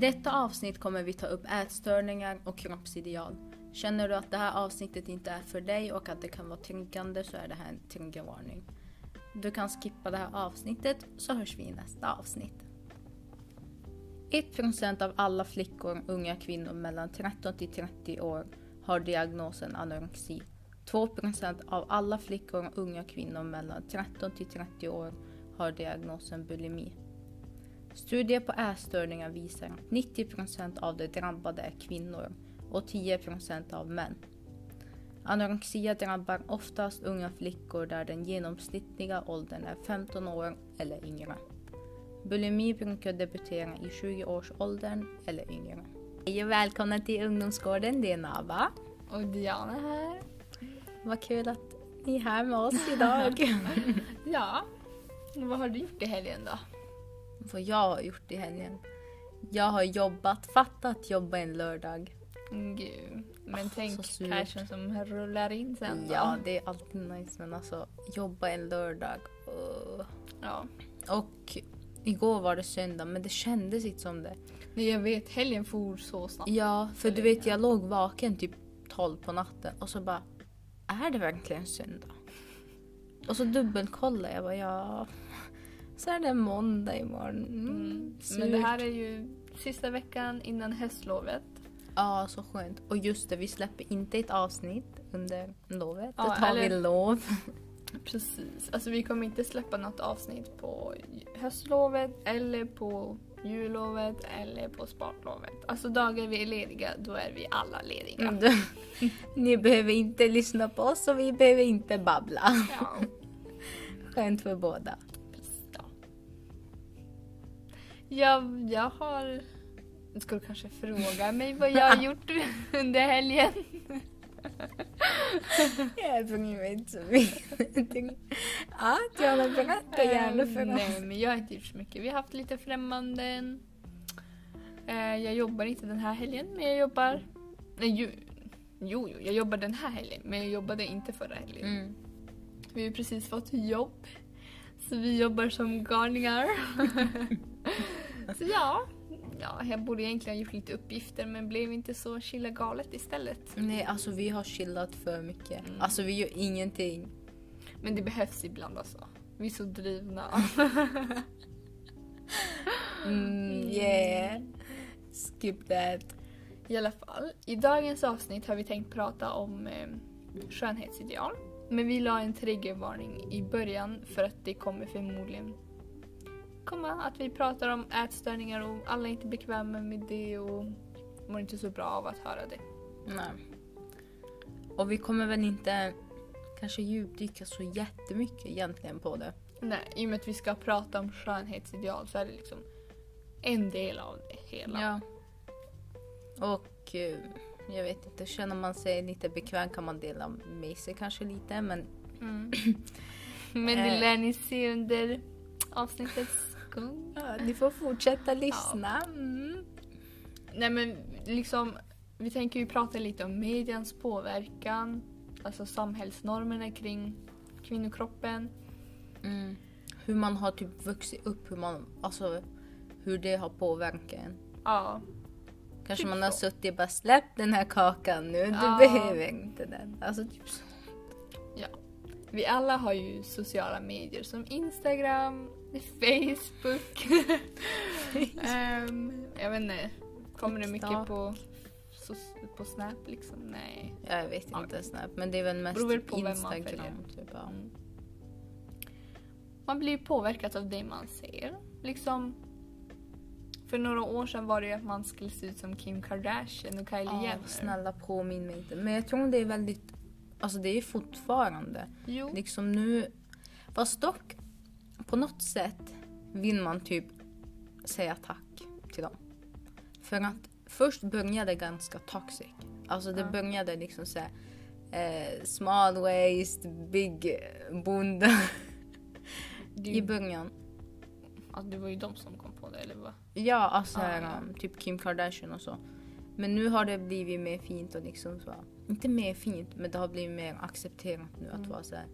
detta avsnitt kommer vi ta upp ätstörningar och kroppsideal. Känner du att det här avsnittet inte är för dig och att det kan vara triggande så är det här en triggervarning. Du kan skippa det här avsnittet så hörs vi i nästa avsnitt. 1% av alla flickor och unga kvinnor mellan 13 till 30 år har diagnosen anorexi. 2% av alla flickor och unga kvinnor mellan 13 till 30 år har diagnosen bulimi. Studier på ätstörningar visar att 90% av de drabbade är kvinnor och 10% av män. Anorexia drabbar oftast unga flickor där den genomsnittliga åldern är 15 år eller yngre. Bulimi brukar debutera i 20-årsåldern eller yngre. Hej och välkomna till ungdomsgården, det är Nava. Och Diana här. Vad kul att ni är här med oss idag. Ja, vad har du gjort i helgen då? Vad jag har gjort i helgen. Jag har jobbat, fattat jobba en lördag. Mm, Gud. Men Ah, tänk cashen som rullar in sen då. Ja, det är alltid nice men alltså jobba en lördag. Ugh. ja. Och igår var det söndag men det kändes inte som det. Nej, jag vet, helgen for så snabbt. Ja, för du vet jag låg vaken typ 12 på natten och så bara är det verkligen söndag? Och så dubbelkollade jag bara ja. Så är det måndag imorgon. Mm, Mm. Men det här är ju sista veckan innan höstlovet. Ja, så skönt. Och just det, vi släpper inte ett avsnitt under lovet. Ja, Då tar vi eller- lov. Precis. Alltså vi kommer inte släppa något avsnitt på höstlovet eller på jullovet eller på sportlovet. Alltså dagar vi är lediga, då är vi alla lediga. Mm. Ni behöver inte lyssna på oss och vi behöver inte babbla. Ja. Skönt för båda. Jag, jag har... Du kanske fråga mig vad jag har gjort under helgen? Jag bryr mig inte så mycket. Ja, Diana, berätta gärna för Eh, oss. Nej, men jag har inte gjort så mycket. Vi har haft lite främmanden. Eh, Jag jobbar inte den här helgen, men jag jobbar... Nej, ju... Jo, jo, jag jobbar den här helgen, men jag jobbade inte förra helgen. Mm. Vi har precis fått jobb. Så vi jobbar som galningar. så ja, ja, jag borde egentligen ha gjort lite uppgifter men blev inte så chilla galet istället. Nej, alltså vi har chillat för mycket. Mm. Alltså vi gör ingenting. Men det behövs ibland alltså. Vi är så drivna. Mm, yeah. Skip that. I alla fall, i dagens avsnitt har vi tänkt prata om eh, skönhetsideal. Men vi la en triggervarning i början för att det kommer förmodligen komma att vi pratar om ätstörningar och alla är inte bekväma med det och mår inte så bra av att höra det. Nej. Och vi kommer väl inte kanske djupdyka så jättemycket egentligen på det. Nej, i och med att vi ska prata om skönhetsideal så är det liksom en del av det hela. Ja. Och eh, jag vet inte, känner man sig lite bekväm kan man dela med sig kanske lite men Mm. Men det Eh. lär ni se under avsnittets ja, ni får fortsätta lyssna. Mm. Nej men liksom, vi tänker ju prata lite om medians påverkan, alltså samhällsnormerna kring kvinnokroppen. Mm. Hur man har typ vuxit upp, hur, man, alltså, hur det har påverkat en. Ja, Kanske Typ man har så. suttit och bara släpp den här kakan nu, du Ja. behöver inte den. Alltså typ så. vi alla har ju sociala medier som Instagram, Facebook. Ehm, jag vet inte, kommer det mycket på, så, på Snap liksom? Nej. Ja, jag vet Ja. inte snabbt men det är väl mest Beror på vem man Instagram. Typ, ja. Mm. Man blir påverkad av det man ser. Liksom, för några år sedan var det ju att man skulle se ut som Kim Kardashian och Kylie Ja, Jenner. snälla påminn mig inte. Men jag tror det är väldigt, alltså det är fortfarande. Jo. Liksom nu, fast dock på något sätt vill man typ säga tack till dem. För att först började det ganska toxic. Alltså det Ja. började liksom såhär eh, small waist, big bunda Det, i början. alltså, det var ju de som kom på det, eller vad? Ja, alltså här, ja. um, typ Kim Kardashian och så. Men nu har det blivit mer fint och liksom så. Inte mer fint, men det har blivit mer accepterat nu att Mm. vara så här.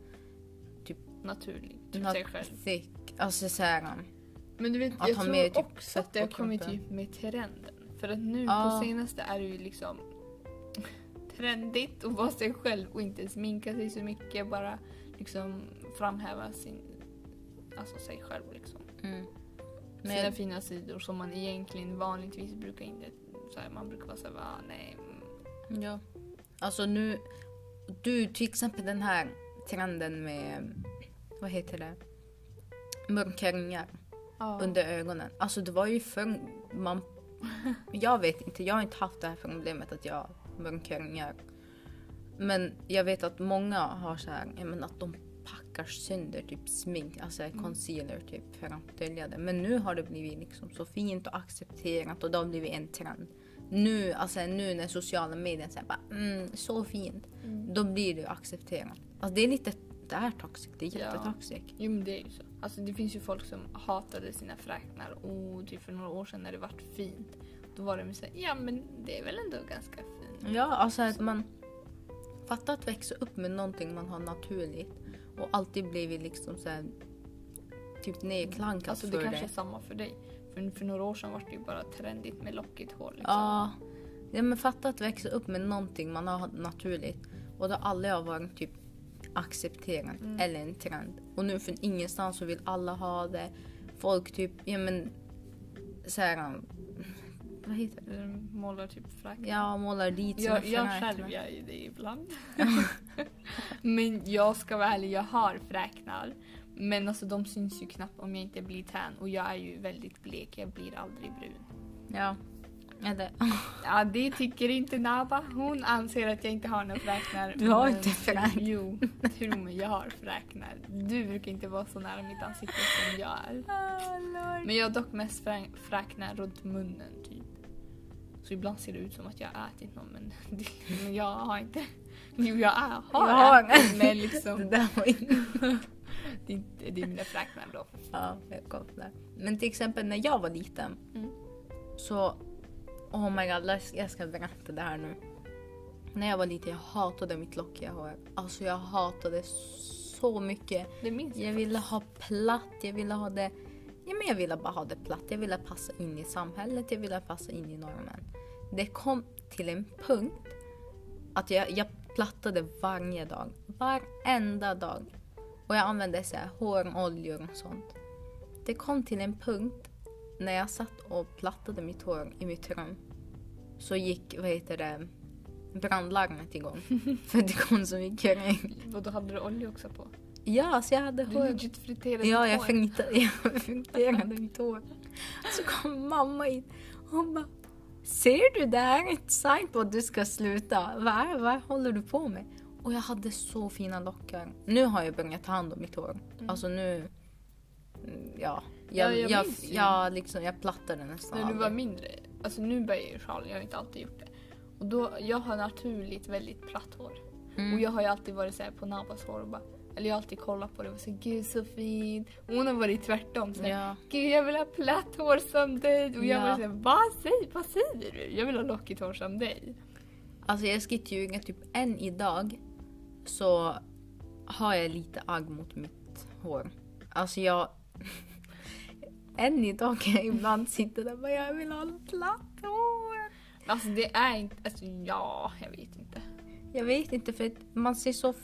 Naturligt. Not sig själv. thick. Alltså så här. um, Men du vet, Att jag ha tror mer typ också fett att det har på kommit kroppen. typ med trenden. För att nu Ja. på senaste är det ju liksom trendigt att vara sig själv och inte sminka sig så mycket. Bara liksom framhäva sin, alltså sig själv liksom. Mm. Sina Men, fina sidor som man egentligen vanligtvis brukar inte, så här, man brukar vara såhär, ah, nej. mm. ja. Alltså nu, du till exempel den här trenden med, vad heter det? Mörka ringar Ja. under ögonen. Alltså det var ju för man, jag vet inte, jag har inte haft det här problemet att jag har mörka ringar. Men jag vet att många har så här, menar att de packar sönder typ smink, alltså concealer typ för att dölja det. Men nu har det blivit liksom så fint och accepterat och det har blivit en trend. Nu, alltså nu när sociala medier säger bara mm, så fint, Mm. då blir det accepterat. Alltså det är lite, det är toxic, det är Ja. jättetoxic. Jo men det är ju så. Alltså det finns ju folk som hatade sina fräknar och typ för några år sedan när det vart fint. Då var de såhär, ja men det är väl ändå ganska fint. Ja, alltså att man fattar att växa upp med någonting man har naturligt och alltid blivit liksom så här, typ nedklankat Alltså det för kanske det. är samma för dig. För, för några år sedan var det ju bara trendigt med lockigt hår liksom. Ja, ja, men fatta att växa upp med någonting man har naturligt och det aldrig har varit typ accepterat Mm. eller en trend. Och nu från ingenstans så vill alla ha det. Folk typ, ja men så här, vad heter det? Målar typ fräknar. Ja, målar dit sina Jag, jag själv gör ju det ibland. men jag ska vara ärlig, jag har fräknar. Men alltså de syns ju knappt om jag inte blir tan och jag är ju väldigt blek, jag blir aldrig brun. Ja. Eller, Ja, det tycker inte Naba. Hon anser att jag inte har några fräknar. Du har men- inte fräknar. Jo, tro mig, jag har fräknar. Du brukar inte vara så nära mitt ansikte som jag är. Men jag har dock mest frä- fräknar runt munnen, typ. Så ibland ser det ut som att jag har ätit någon, men, men jag har inte. Jo, jag är, har, Jag ätit, men det liksom, där var inte... det, är inte- det är mina fräknar då. Ja, jag där. Men till exempel när jag var liten Mm. så... Oh my god, jag ska berätta det här nu. När jag var liten jag hatade mitt lockiga hår. Alltså jag hatade så mycket. Det minns Jag ville ha platt, jag ville ha det... Ja men jag ville bara ha det platt. Jag ville passa in i samhället, jag ville passa in i normen. Det kom till en punkt att jag, jag plattade varje dag. Varenda dag. Och jag använde så här håroljor och sånt. Det kom till en punkt när jag satt och plattade mitt hår i mitt rum. Så gick, vad heter det, brandlarmet igång. För det kom så mycket regn. Och då hade du olja också på. Ja, så jag hade Du hår. legit friterade Ja, jag hår. friterade, jag friterade mitt hår. Så kom mamma in och hon bara Ser du det här är ett sign på att du ska sluta. Vad, vad håller du på med? Och jag hade så fina lockar. Nu har jag börjat ta hand om mitt hår. Alltså nu... mm, Ja. Jag, Ja, jag jag, jag, liksom, jag plattade nästan När du var mindre. Alltså nu börjar ju sjal, jag har inte alltid gjort det. Och då, jag har naturligt väldigt platt hår. Mm. Och jag har ju alltid varit så på Nabas hår och bara, eller jag har alltid kollat på det och sagt gud så fint. Och hon har varit tvärtom. Så här, Ja. Gud jag vill ha platt hår som dig. Och jag Ja. var såhär, vad säger, vad säger du? Jag vill ha lockigt hår som dig. Alltså jag ska inte ljuga, typ än idag så har jag lite agg mot mitt hår. Alltså jag... än idag kan jag ibland sitta där och bara jag vill ha platt hår. Alltså det är inte, alltså ja, jag vet inte. Jag vet inte för att man ser så...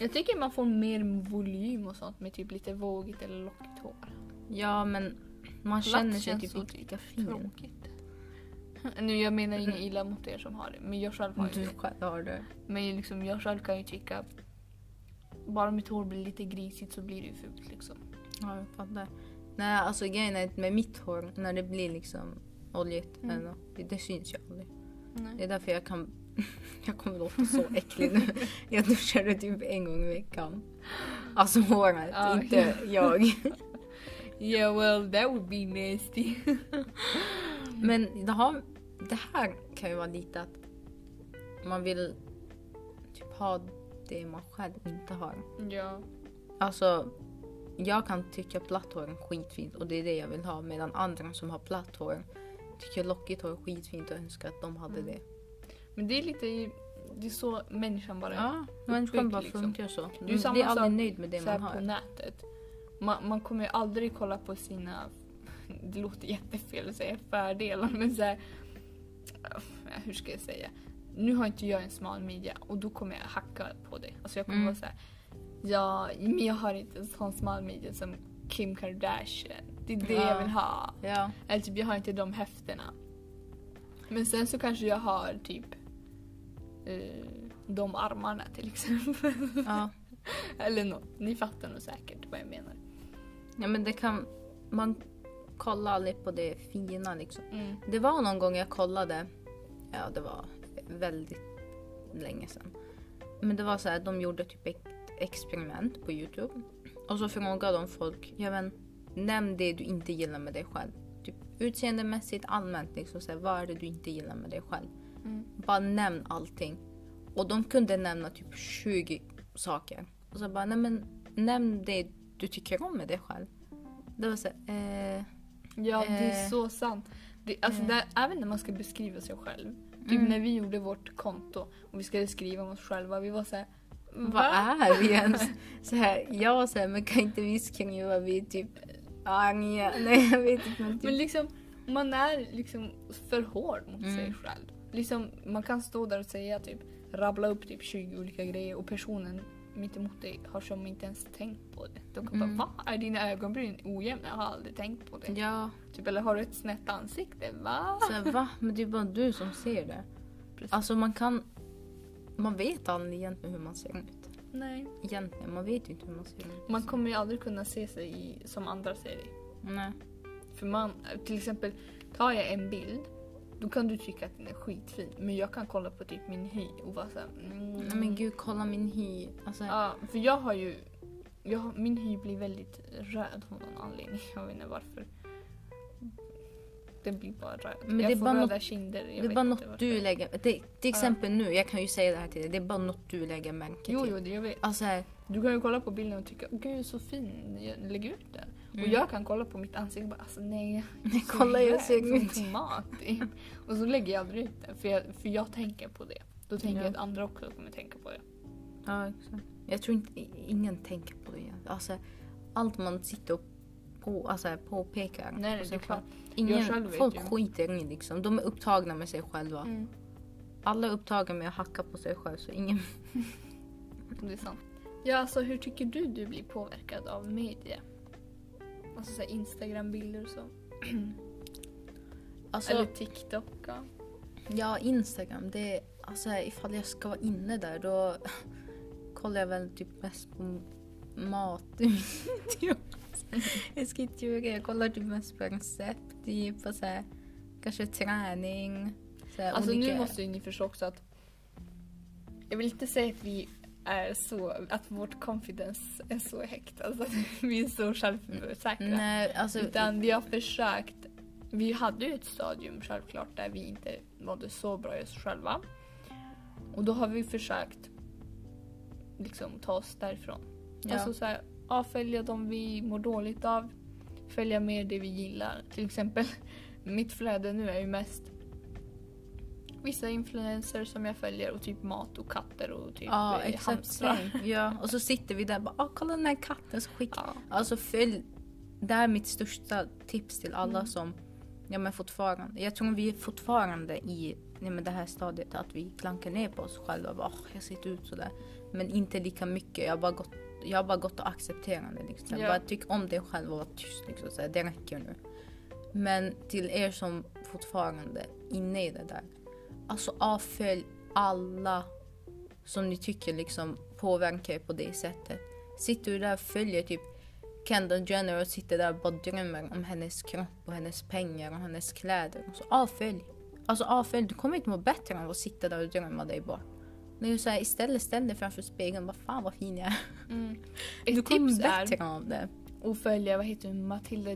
Jag tycker man får mer volym och sånt med typ lite vågigt eller lockigt hår. Ja men man känner sig typ inte lika fin. Tråkigt. Nu jag menar inget illa mot er som har det, men jag själv har ju Du det. själv har det. Men liksom, jag själv kan ju tycka bara mitt hår blir lite grisigt så blir det ju fult liksom. Ja jag fattar. Nej alltså grejen är att med mitt hår när det blir liksom oljigt Mm. eller det, det syns ju aldrig. Det Nej. är därför jag kan... Jag kommer låta så äcklig nu. Jag duschar typ en gång i veckan. Alltså håret, Ja. inte jag. Yeah well that would be nasty. Men det, har, det här kan ju vara lite att man vill typ ha det man själv inte har. ja. Alltså, jag kan tycka platt hår är skitfint och det är det jag vill ha. Medan andra som har platt hår tycker lockigt hår är skitfint och önskar att de hade Mm. det. Men det är lite, det är så människan bara är. Ja, människan bara liksom. funkar så. är ju Man samma blir aldrig nöjd med det så man här på har. nätet. Man, man kommer ju aldrig kolla på sina, det låter jättefel att säga fördelar, men så här, ja, hur ska jag säga? Nu har inte jag en smal midja och då kommer jag hacka på det. Alltså jag kommer Mm. vara såhär, ja men jag har inte en sån smal midja som Kim Kardashian. Det är det Ja. jag vill ha. Ja. Eller typ jag har inte de höfterna. Men sen så kanske jag har typ eh, de armarna till exempel. ja. Eller något. Ni fattar nog säkert vad jag menar. Ja men det kan... Man kollar aldrig på det fina liksom. Mm. Det var någon gång jag kollade. Ja det var väldigt länge sedan. Men det var så här, de gjorde typ experiment på Youtube. Och så frågade de folk, jag vet, nämn det du inte gillar med dig själv. Typ utseendemässigt, allmänt liksom. Så här, vad är det du inte gillar med dig själv? Mm. Bara nämn allting. Och de kunde nämna typ 20 saker. Och så bara, nej men nämn det du tycker om med dig själv. Det var så här, eh, Ja, det är Eh. så sant. Det, alltså Eh. där, även när man ska beskriva sig själv. Typ Mm. när vi gjorde vårt konto och vi skulle skriva om oss själva. Vi var såhär, vad är vi ens? Så här, jag här, men kan inte vi skriva vi typ arga? Nej jag vet inte. Men Men typ, liksom, man är liksom för hård mot Mm. sig själv. Liksom, man kan stå där och säga typ, rabbla upp typ 20 olika grejer och personen mitt emot dig har som inte ens tänkt på det. De kan Mm. bara va? Är dina ögonbryn ojämna? Jag har aldrig tänkt på det. ja, Typ, eller har du ett snett ansikte? Va? så här, va? Men det är bara du som ser det. Precis. Alltså man kan... Man vet aldrig egentligen hur man ser ut. Nej. Egentligen, man vet ju inte hur man ser ut. Man kommer ju aldrig kunna se sig i, som andra ser dig. Nej. För man, till exempel, tar jag en bild, då kan du tycka att den är skitfin. Men jag kan kolla på typ min hy och vara såhär... Mm. Nej men gud, kolla min hy. Alltså, Ja, för jag har ju... Jag, min hy blir väldigt röd av någon anledning. Jag vet inte varför. Den blir bara. Men jag det är får bara röda något- kinder. Det är bara något du lägger... Det, till exempel nu, jag kan ju säga det här till dig. Det är bara något du lägger märke till. Jo, jo, det jag vet. Alltså, här, Du kan ju kolla på bilden och tycka gud så fin, Jag- lägg ut den. Mm. Och jag kan kolla på mitt ansikte och bara alltså nej. Nej, kolla jag ser som ut. tomat. och så lägger jag aldrig ut den för jag, för jag tänker på det. Då tänker Ja. jag att andra också kommer tänka på det. Ja, exakt. Jag tror inte ingen tänker på det. Alltså, allt man sitter och på, alltså, här, påpekar. Nej, nej, det är klart. själv. Ingen, folk ju. skiter i liksom. De är upptagna med sig själva. Mm. Alla är upptagna med att hacka på sig själv så ingen... Det är sant. Ja, alltså hur tycker du du blir påverkad av media? Alltså så Instagram-bilder och så. Alltså, Eller TikTok. Ja. ja, Instagram. Det är, alltså, ifall jag ska vara inne där då kollar jag väl typ mest på mat. jag ska inte. Jag kollar typ mest på recept. Typ, och så här, kanske träning. Så här, Alltså olika... nu måste ju ni förstå också att jag vill inte säga att vi är så, att vårt confidence är så högt, alltså vi är så självsäkra. Nej, alltså... Utan vi har försökt, vi hade ju ett stadium självklart där vi inte mådde så bra i oss själva. Och då har vi försökt liksom ta oss därifrån. Ja. Alltså så här, ja, följa dem vi mår dåligt av, följa mer det vi gillar. Till exempel, mitt flöde nu är ju mest vissa influencers som jag följer och typ mat och katter och typ Ja, eh, hamstrar. Ja, och så sitter vi där och bara, ah, kolla den här katten så skick. Ja. Alltså följ. Det är mitt största tips till alla Mm. som, ja men fortfarande, jag tror vi är fortfarande i ja, men det här stadiet att vi klankar ner på oss själva. Bara, "Åh, jag ser ut sådär. Men inte lika mycket. Jag har bara gått, jag har bara gått och accepterat det. Liksom. Ja. Bara tyck om dig själv och var tyst. Liksom, så här, det räcker nu. Men till er som fortfarande är inne i det där. Alltså avfölj alla som ni tycker liksom påverkar er på det sättet. Sitter du där och följer typ Kendall Jenner och sitter där och bara drömmer om hennes kropp och hennes pengar och hennes kläder. Så avfölj. Alltså avfölj, du kommer inte må bättre av att sitta där och drömma dig bort. Ju så här, istället ställ dig framför spegeln och bara fan vad fin jag är. Mm. Du kommer tips är bättre av det. att följa, vad heter hon, Matilda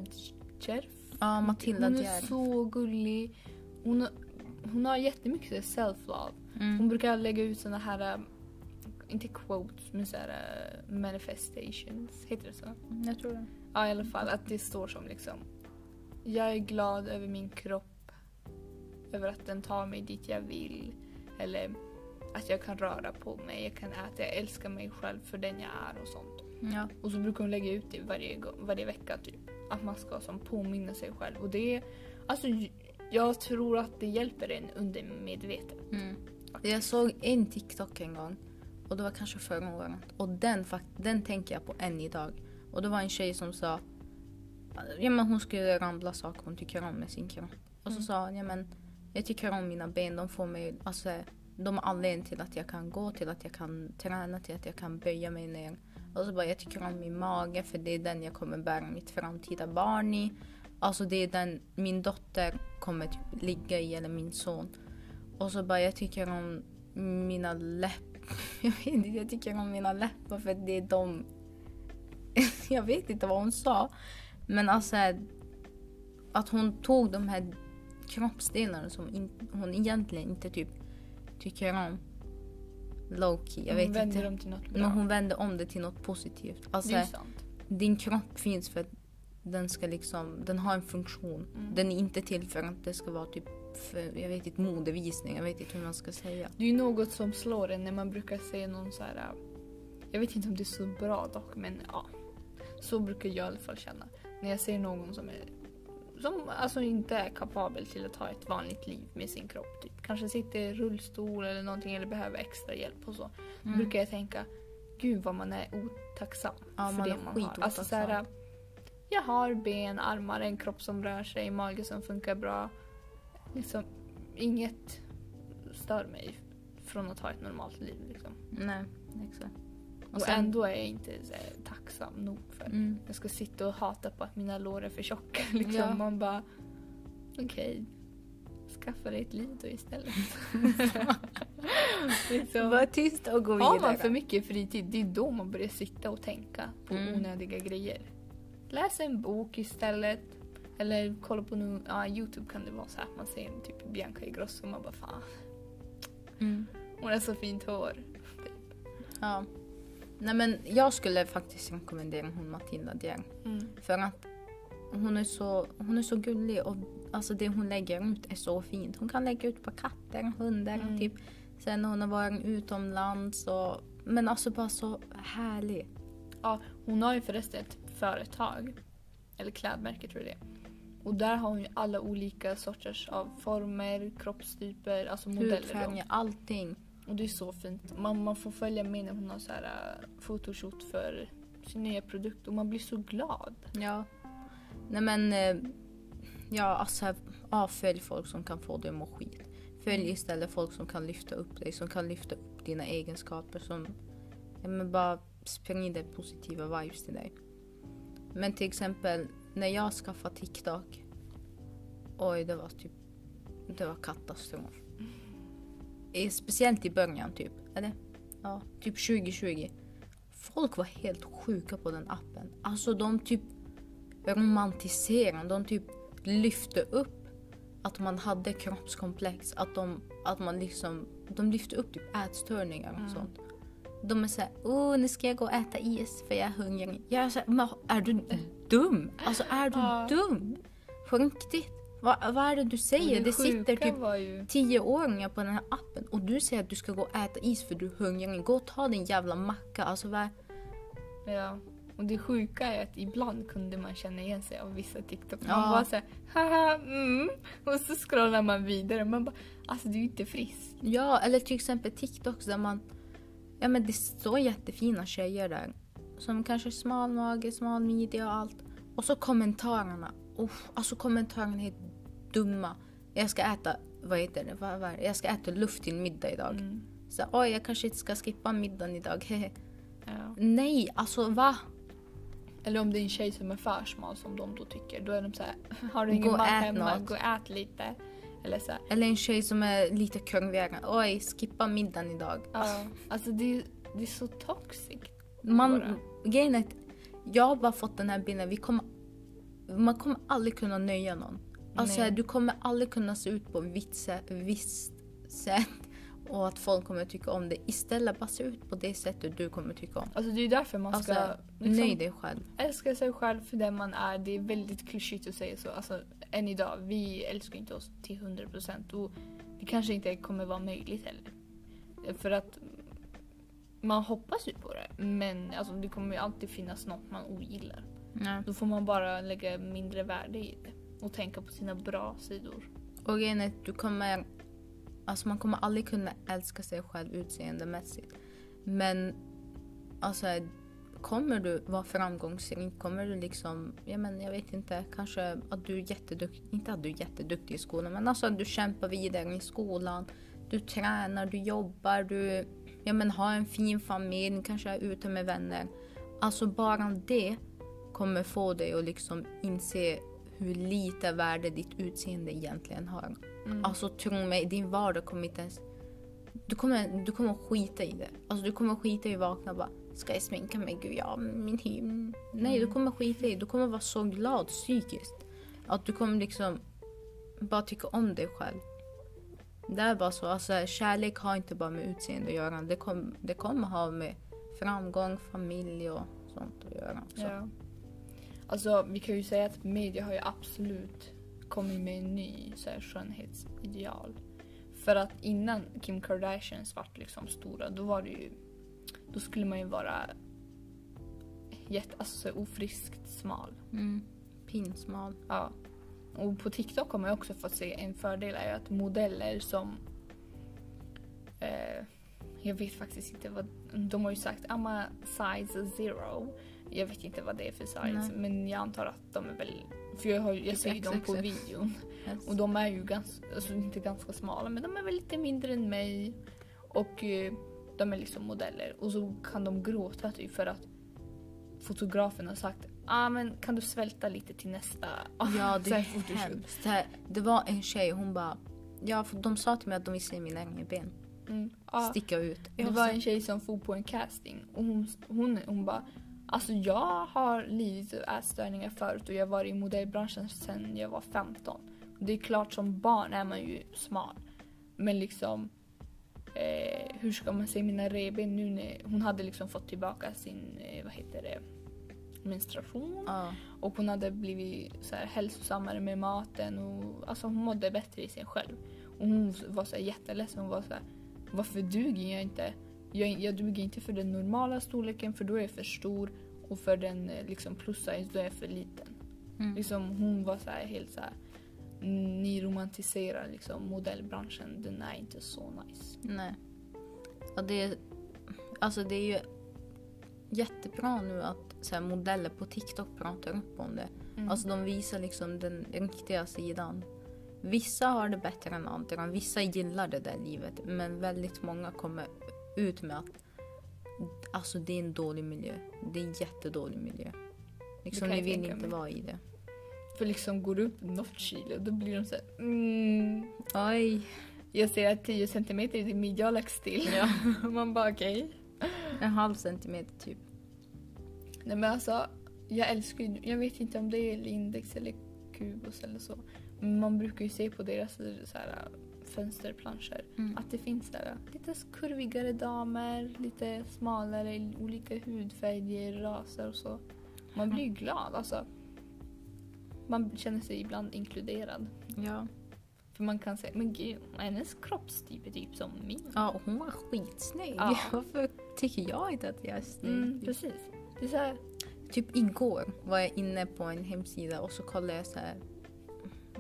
Djerf? Ja, Matilda Hon är Djerf. så gullig. Hon har, hon har jättemycket self-love. Hon Mm. brukar lägga ut såna här, um, inte quotes, men så här uh, manifestations. Heter det så? Jag tror det. Ja, i alla fall att det står som liksom Jag är glad över min kropp. Över att den tar mig dit jag vill. Eller att jag kan röra på mig, jag kan äta, jag älskar mig själv för den jag är och sånt. Ja. Och så brukar hon lägga ut det varje, varje vecka typ. Att man ska som påminna sig själv. Och det är, alltså jag tror att det hjälper en undermedvetet. Mm. Jag såg en TikTok en gång och det var kanske förra året och den, den tänker jag på än idag. Och det var en tjej som sa ja, men hon skulle ramla saker hon tycker om med sin kropp. Och så Mm. sa hon ja, men jag tycker om mina ben, de får mig, alltså de är anledningen till att jag kan gå, till att jag kan träna, till att jag kan böja mig ner. Och så bara jag tycker om min mage för det är den jag kommer bära mitt framtida barn i. Alltså det är den min dotter kommer typ ligga i eller min son. Och så bara jag tycker om mina läppar. Jag vet inte, jag tycker om mina läppar för det är de... jag vet inte vad hon sa. Men alltså att hon tog de här kroppsdelarna som in, hon egentligen inte typ tycker om. Low key, jag vet vänder inte. dem till något bra. Men hon vände om det till något positivt. Alltså, det är sant. din kropp finns för att den ska liksom, den har en funktion. Mm. Den är inte till för att det ska vara typ, för, jag vet inte, modevisning. Jag vet inte hur man ska säga. Det är ju något som slår en när man brukar se någon så här. Jag vet inte om det är så bra dock, men ja. Så brukar jag i alla fall känna. När jag ser någon som är som alltså inte är kapabel till att ha ett vanligt liv med sin kropp. Typ. Kanske sitter i rullstol eller någonting eller behöver extra hjälp och så. Då Mm. brukar jag tänka, gud vad man är otacksam Ja, för man det man har. Alltså, så här, jag har ben, armar, en kropp som rör sig, mage som funkar bra. Liksom, inget stör mig från att ha ett normalt liv. Liksom. Nej, exakt. Och, ändå är jag inte tacksam nog för Mm. Jag ska sitta och hata på att mina lår är för tjocka. Liksom. Ja. Man bara, okej. Skaffa dig ett liv då istället. liksom. Var tyst och gå Har vidare. man för mycket fritid, det är då man börjar sitta och tänka på Mm. onödiga grejer. Läs en bok istället. Eller kolla på nu, ja, Youtube kan det vara så här att man ser en typ Bianca Ingrosso och man bara fan, Mm. hon har så fint hår. Ja. Nej men jag skulle faktiskt rekommendera hon Matilda Dieng. Mm. För att hon är så, hon är så gullig och alltså det hon lägger ut är så fint. Hon kan lägga ut på katter, hundar, Mm. typ. Sen hon har varit utomlands och men alltså bara så härlig. Ja, hon har ju förresten ett företag. Eller klädmärke tror jag det är. Och där har hon ju alla olika sorters av former, kroppstyper, alltså modeller. då. Hudfärger, allting. Och det är så fint. Man, man får följa med när hon har så här äh, photoshoot för sin nya produkt och man blir så glad. Ja. Nej men, eh, ja alltså avfölj folk som kan få dig att må skit. Följ istället folk som kan lyfta upp dig, som kan lyfta upp dina egenskaper, som ja, men bara sprider positiva vibes till dig. Men till exempel när jag skaffade TikTok, oj det var typ, det var katastrof. Speciellt i början typ, eller? Ja, typ 2020. Folk var helt sjuka på den appen. Alltså de typ romantiserade, de typ lyfte upp att man hade kroppskomplex, att, de, att man liksom, de lyfte upp typ ätstörningar och Mm. sånt. De är såhär, åh nu ska jag gå och äta is för jag är hungrig. Jag är såhär, är du dum? Alltså är du Ja. dum? På riktigt? Vad, vad är det du säger? Det, sitter sjuka typ ju... tioåringar på den här appen och du säger att du ska gå och äta is för du är hungrig. Gå och ta din jävla macka. Alltså vad... Ja. Och det sjuka är att ibland kunde man känna igen sig av vissa TikTok. Man Ja. var såhär, haha, mm. Och så scrollar man vidare. Man bara, alltså du är inte frisk. Ja, eller till exempel TikToks där man... Ja men det står jättefina tjejer där. Som kanske smal mage, smal midja och allt. Och så kommentarerna. Uff, alltså kommentarerna är dumma. Jag ska äta, vad heter det, vad, vad? Jag ska äta luft till middag idag. Mm. Så oj, jag kanske inte ska skippa middagen idag. Ja. Nej, alltså va? Eller om det är en tjej som är för smal som de då tycker. Då är de såhär, har du ingen mat hemma? något. Gå och ät lite. Eller så här, Eller en tjej som är lite kurvigare. Oj, skippa middagen idag. ja. Alltså det är, det är så toxic. Man, grejen är att jag har bara fått den här bilden. Vi kommer, man kommer aldrig kunna nöja någon. Alltså, Nej. du kommer aldrig kunna se ut på ett visst sätt, och att folk kommer tycka om det. Istället bara se ut på det sättet du kommer tycka om. Alltså det är därför man Alltså, ska liksom, nöj dig själv. älska sig själv för den man är. Det är väldigt klyschigt att säga så. Alltså, än idag, vi älskar inte oss till 100% och det kanske inte kommer vara möjligt heller. För att man hoppas ju på det, men alltså, det kommer ju alltid finnas något man ogillar. Ja. Då får man bara lägga mindre värde i det och tänka på sina bra sidor. Och grejen är att du kommer... Alltså man kommer aldrig kunna älska sig själv utseendemässigt. Men alltså kommer du vara framgångsrik, kommer du liksom, ja men jag vet inte, kanske att du är jätteduktig, inte att du är jätteduktig i skolan, men alltså att du kämpar vidare i skolan, du tränar, du jobbar, du ja men har en fin familj, kanske är ute med vänner. Alltså bara det kommer få dig att liksom inse hur lite värde ditt utseende egentligen har. Mm. Alltså tro mig, din vardag kommer inte ens... Du kommer, du kommer skita i det. Alltså du kommer skita i att vakna och bara Ska jag sminka mig? Gud, ja, min hy. Nej, du kommer skita i det. Du kommer vara så glad psykiskt. Att du kommer liksom bara tycka om dig själv. Det är bara så. Alltså, kärlek har inte bara med utseende att göra. Det, kom, det kommer ha med framgång, familj och sånt att göra. Så. Ja. Alltså vi kan ju säga att media har ju absolut kommit med en ny så här, skönhetsideal. För att innan Kim Kardashian vart liksom stora då var det ju då skulle man ju vara jätte, alltså så ofriskt smal. Mm. Pinsmal. Ja. Och på TikTok har man ju också fått se en fördel är ju att modeller som eh, jag vet faktiskt inte vad, de har ju sagt I'm size zero. Jag vet inte vad det är för size Nej. men jag antar att de är väl, för jag, har, jag Typ ser ju dem på videon. Yes. Och de är ju ganska, alltså inte ganska smala men de är väl lite mindre än mig. Och eh, de är liksom modeller. Och så kan de gråta typ för att fotografen har sagt ah, men kan du svälta lite till nästa Ja, det är här fotoshoot?" hemskt. Det, här- det var en tjej, hon bara... Ja, för de sa till mig att de vill se mina ben Mm. Ja. sticka ut. Det var en tjej som for på en casting och hon, hon, hon bara Alltså jag har lidit av ätstörningar förut och jag har varit i modellbranschen sedan jag var 15. Det är klart som barn är man ju smal. Men liksom eh, hur ska man se mina revben nu när hon hade liksom fått tillbaka sin, eh, vad heter det, menstruation. Ja. Och hon hade blivit så här hälsosammare med maten och alltså hon mådde bättre i sig själv. Och hon var så här jätteledsen. Hon var så här, varför duger jag inte? Jag, jag duger inte för den normala storleken för då är jag för stor och för den eh, liksom plus size då är jag för liten. Mm. Liksom, hon var så här helt så här, ni romantiserar liksom modellbranschen, den är inte så nice. Nej. Ja, det, är, alltså det är ju jättebra nu att så här, modeller på TikTok pratar upp om det. Mm. Alltså de visar liksom den riktiga sidan. Vissa har det bättre än andra. Vissa gillar det där livet. Men väldigt många kommer ut med att alltså, det är en dålig miljö. Det är en jättedålig miljö. Liksom, ni vill inte vara i det. För liksom går du upp något kilo då blir de så här, mm, Oj. jag ser att 10 centimeter är din midja har lagts till. Ja. Man bara okej. En halv centimeter typ. Nej men alltså, jag älskar ju, jag vet inte om det är Lindex eller Kubus eller så. Men man brukar ju se på deras så här, fönsterplanscher Mm. att det finns här, lite kurvigare damer, lite smalare, olika hudfärger, raser och så. Man blir ju glad alltså. Man känner sig ibland inkluderad. Ja. För man kan säga, men gud, hennes kroppstyp är typ som min. ja, och hon var skitsnygg. Ja. Varför tycker jag inte att jag är snygg? Mm, precis. Det är så här, Typ igår var jag inne på en hemsida och så kollade jag så här.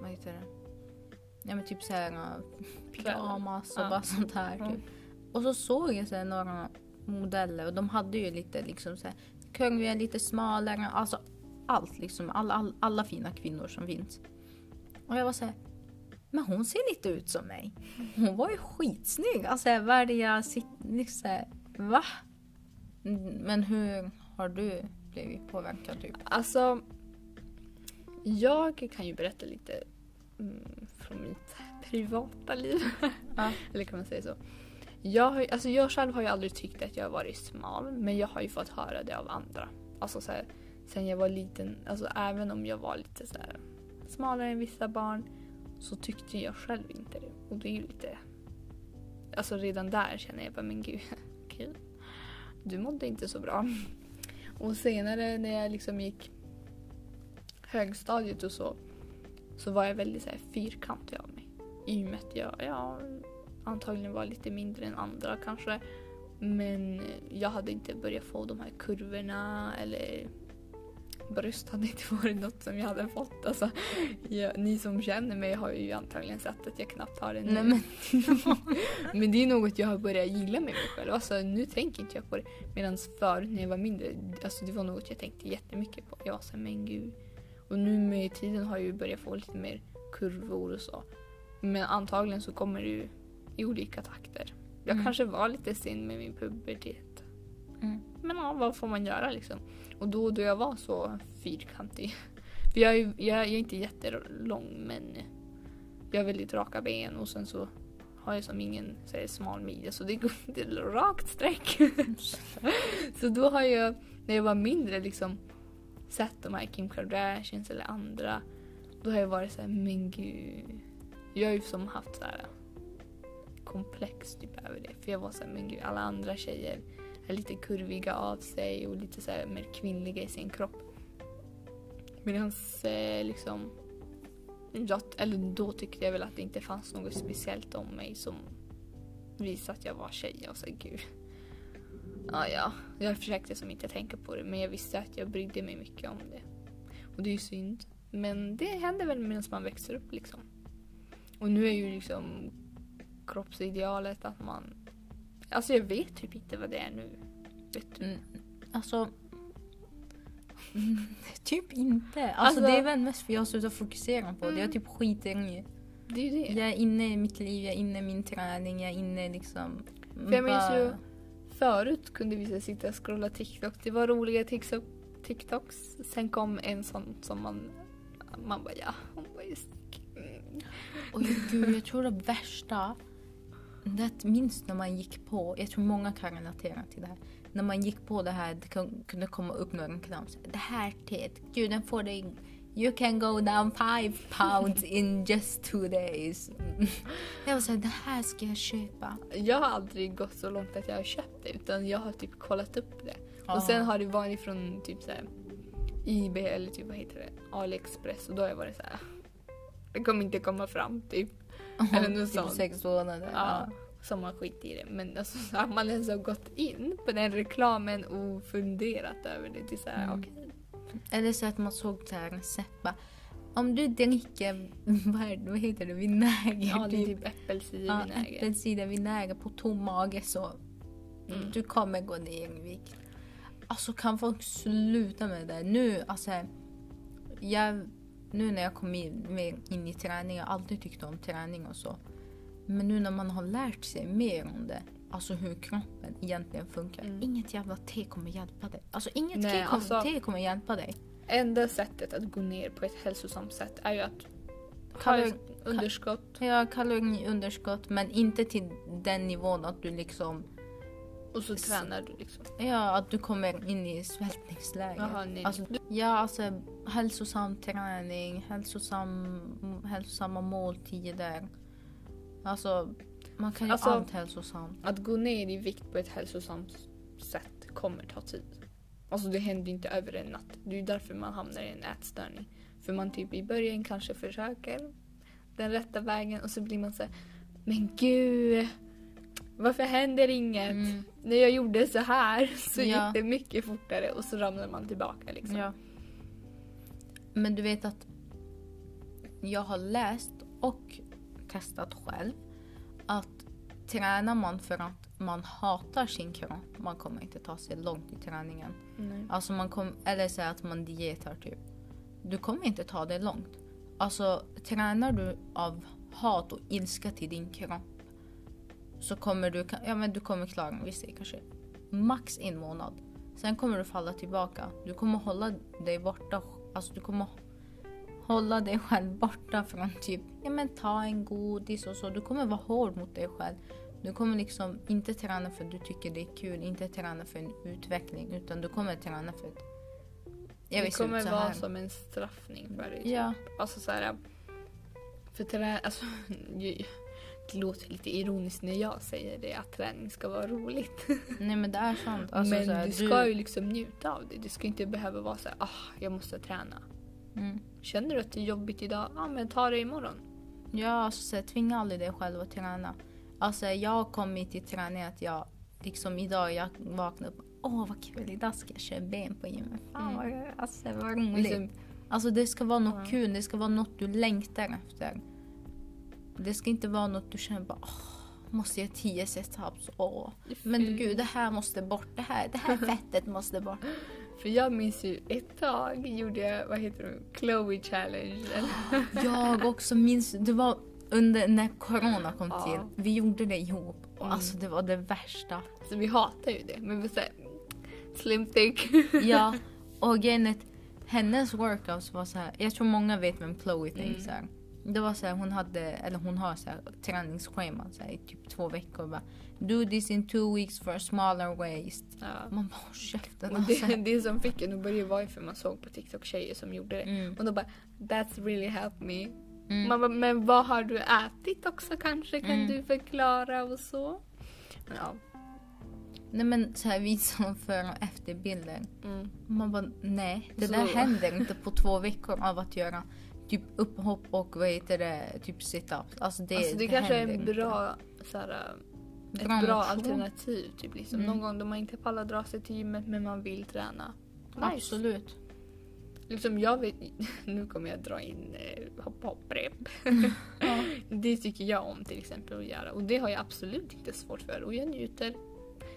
Vad heter det? Ja men typ så här uh, pyjamas och Ja. bara sånt här. Typ. Och så såg jag så här, några modeller och de hade ju lite liksom så här kurviga, lite smalare. Alltså allt liksom. Alla, alla, alla fina kvinnor som finns. Och jag var så här. Men hon ser lite ut som mig. Hon var ju skitsnygg. Alltså jag sitter liksom så här, Va? Mm, Men hur har du blivit påverkad typ? Alltså, jag kan ju berätta lite mm, från mitt privata liv. Ja. Eller kan man säga så? Jag, har, alltså jag själv har ju aldrig tyckt att jag har varit smal, men jag har ju fått höra det av andra. Alltså så här, sen jag var liten, alltså även om jag var lite så här, smalare än vissa barn, så tyckte jag själv inte det. Och det är ju lite... Alltså redan där känner jag bara, men gud, okej. Du mådde inte så bra. Och senare när jag liksom gick högstadiet och så, så var jag väldigt så här, fyrkantig av mig. I och med att jag, ja, antagligen var lite mindre än andra kanske. Men jag hade inte börjat få de här kurvorna eller bröst hade inte varit något som jag hade fått. Alltså, jag, ni som känner mig har ju antagligen sett att jag knappt har det nu. Nej, men, Men det är något jag har börjat gilla med mig själv. Alltså, nu tänker inte jag på det. Medan förut när jag var mindre, alltså, det var något jag tänkte jättemycket på. Jag var såhär, men gud. Och nu med tiden har jag ju börjat få lite mer kurvor och så. Men antagligen så kommer det ju i olika takter. Jag Mm. kanske var lite sen med min pubertet. mm. Men ja, vad får man göra liksom? Och då, då jag var så fyrkantig. För jag är, ju- jag, är inte jättelång men jag har väldigt raka ben och sen så har jag som ingen så här, smal midja så det går inte rakt streck. så då har jag, när jag var mindre liksom sett de här Kim Kardashians eller andra. Då har jag varit så här, men gud. Jag har ju som haft så här komplex typ över det. För jag var så här, men gud alla andra tjejer är lite kurviga av sig och lite så här mer kvinnliga i sin kropp. Medan eh, liksom, jag, eller då tyckte jag väl att det inte fanns något speciellt om mig som visade att jag var tjej. Och så här, gud. Ja, ja. Jag försökte som inte tänka på det men jag visste att jag brydde mig mycket om det. Och det är ju synd. Men det händer väl medan man växer upp liksom. Och nu är ju liksom kroppsidealet att man... Alltså jag vet typ inte vad det är nu. Vet du? Mm, Alltså... mm, typ inte. Alltså, Alltså- det är väl mest för jag har slutat fokusera på det. Jag typ skiter i Det är ju det. Jag är inne i mitt liv, jag är inne i min träning, jag är inne liksom... För jag minns ju förut kunde vi sitta och scrolla TikTok. Det var roliga TikTok, TikToks. Sen kom en sån som man... Man bara ja, hon bara just... Mm. Oj gud, jag tror det värsta... Det minns när man gick på, jag tror många kan relatera till det här. När man gick på det här, det kunde komma upp någon kram. Det här teet, gud den får dig... You can go down five pounds in just two days. Jag var såhär, det här ska jag köpa. Jag har aldrig gått så långt att jag har köpt det utan jag har typ kollat upp det. Ja. Och sen har det varit från typ såhär IB eller typ vad heter det? AliExpress och då har jag varit såhär. Det kommer inte komma fram typ. Eller något typ sånt. sex månader. Ja, som man skit i det. Men alltså, så har man ens har gått in på den reklamen och funderat över det till såhär, Mm. okej. Eller så att man såg så här recept bara, Om du dricker, vad, vad heter det, vinäger? Ja, det är typ. typ äppelcidervinäger. Ja, äppelcidervinäger på tom mage så Mm. du kommer gå ner i vikt. Alltså kan folk sluta med det? Nu, alltså, jag, nu när jag kom in, in i träning, jag har alltid tyckt om träning och så. Men nu när man har lärt sig mer om det, alltså hur kroppen egentligen funkar. Mm. Inget jävla te kommer hjälpa dig. Alltså inget Nej, te, kommer, alltså- te kommer hjälpa dig. Enda sättet att gå ner på ett hälsosamt sätt är ju att ha Kalor- ett underskott Ja, kaloriunderskott men inte till den nivån att du liksom, och så tränar du liksom. ja att du kommer in i svältningsläge. Jaha, nej. Alltså, ja, alltså hälsosam träning, hälsosam, hälsosamma måltider. Alltså, man kan ju Alltså- allt hälsosamt. Att gå ner i vikt på ett hälsosamt sätt kommer ta tid. Alltså det händer inte över en natt. Det är därför man hamnar i en ätstörning. För man typ i början kanske försöker den rätta vägen och så blir man så här, men gud, varför händer inget? Mm. När jag gjorde så här så Ja. gick det mycket fortare och så ramlar man tillbaka liksom. Ja. Men du vet att jag har läst och testat själv att tränar man för att man hatar sin kropp, man kommer inte ta sig långt i träningen. Nej. Alltså man kom, eller säga att man dietar typ. Du kommer inte ta det långt. Alltså tränar du av hat och ilska till din kropp så kommer du, ja men du kommer klara viss tid kanske max en månad. Sen kommer du falla tillbaka. Du kommer hålla dig borta, alltså du kommer hålla dig själv borta från typ, ja men ta en godis och så. Du kommer vara hård mot dig själv. Du kommer liksom inte träna för att du tycker det är kul, inte träna för en utveckling utan du kommer träna för att jag det kommer vara som en straffning för dig. Ja, Alltså så här, för trä, alltså, det låter lite ironiskt när jag säger det, att träning ska vara roligt. nej men det är sant. Alltså, Men här, du ska ju liksom njuta av det. Du ska inte behöva vara så här, ah, jag måste träna. Mm. Känner du att det är jobbigt idag? Ja, men ta det imorgon. Ja, alltså, tvinga aldrig dig själv att träna. Alltså jag har kommit till träning att jag, liksom idag, jag vaknar upp åh vad kul, idag ska jag köra ben på gymmet. Fan Mm. vad, alltså, vad roligt. Liksom, Alltså det ska vara något Ja. kul, det ska vara något du längtar efter. Det ska inte vara något du känner bara åh, måste jag tio setups? Åh. Men Mm. gud, det här måste bort. Det här, det här fettet måste bort. För jag minns ju ett tag gjorde jag, vad heter det, Chloe challenge. Jag också minns, det var under när corona kom Ja. till. Vi gjorde det ihop och Mm. alltså det var det värsta. Så vi hatar ju det. Men vi säger slim thick. Ja, och att hennes workouts var så här. jag tror många vet vem Chloe thinks Mm. Det var så här, hon hade, eller hon har så här träningsschema så här, i typ två veckor. Bara, Do this in two weeks for a smaller waist. Ja. Man bara håll käften Och alltså. det, det som fick en att börja var ju för man såg på TikTok tjejer som gjorde det. Mm. Och då bara That's really helped me. Mm. Man bara, men vad har du ätit också kanske? Kan Mm. du förklara och så? Men Ja. Nej men så här visa dem före och efterbilder. Mm. Man bara nej, det Så- där händer inte på två veckor av att göra typ upphopp och vad heter det, typ sit-ups. Alltså det, alltså det, kanske är en bra, såhär, ett Bra bra, alternativ. Typ, liksom. Mm. Någon gång då man inte pallar dra sig till gymmet men man vill träna. Nice. Absolut. Liksom jag vet, nu kommer jag dra in eh, hopp hopp rep. Ja. Det tycker jag om till exempel att göra och det har jag absolut inte svårt för och jag njuter.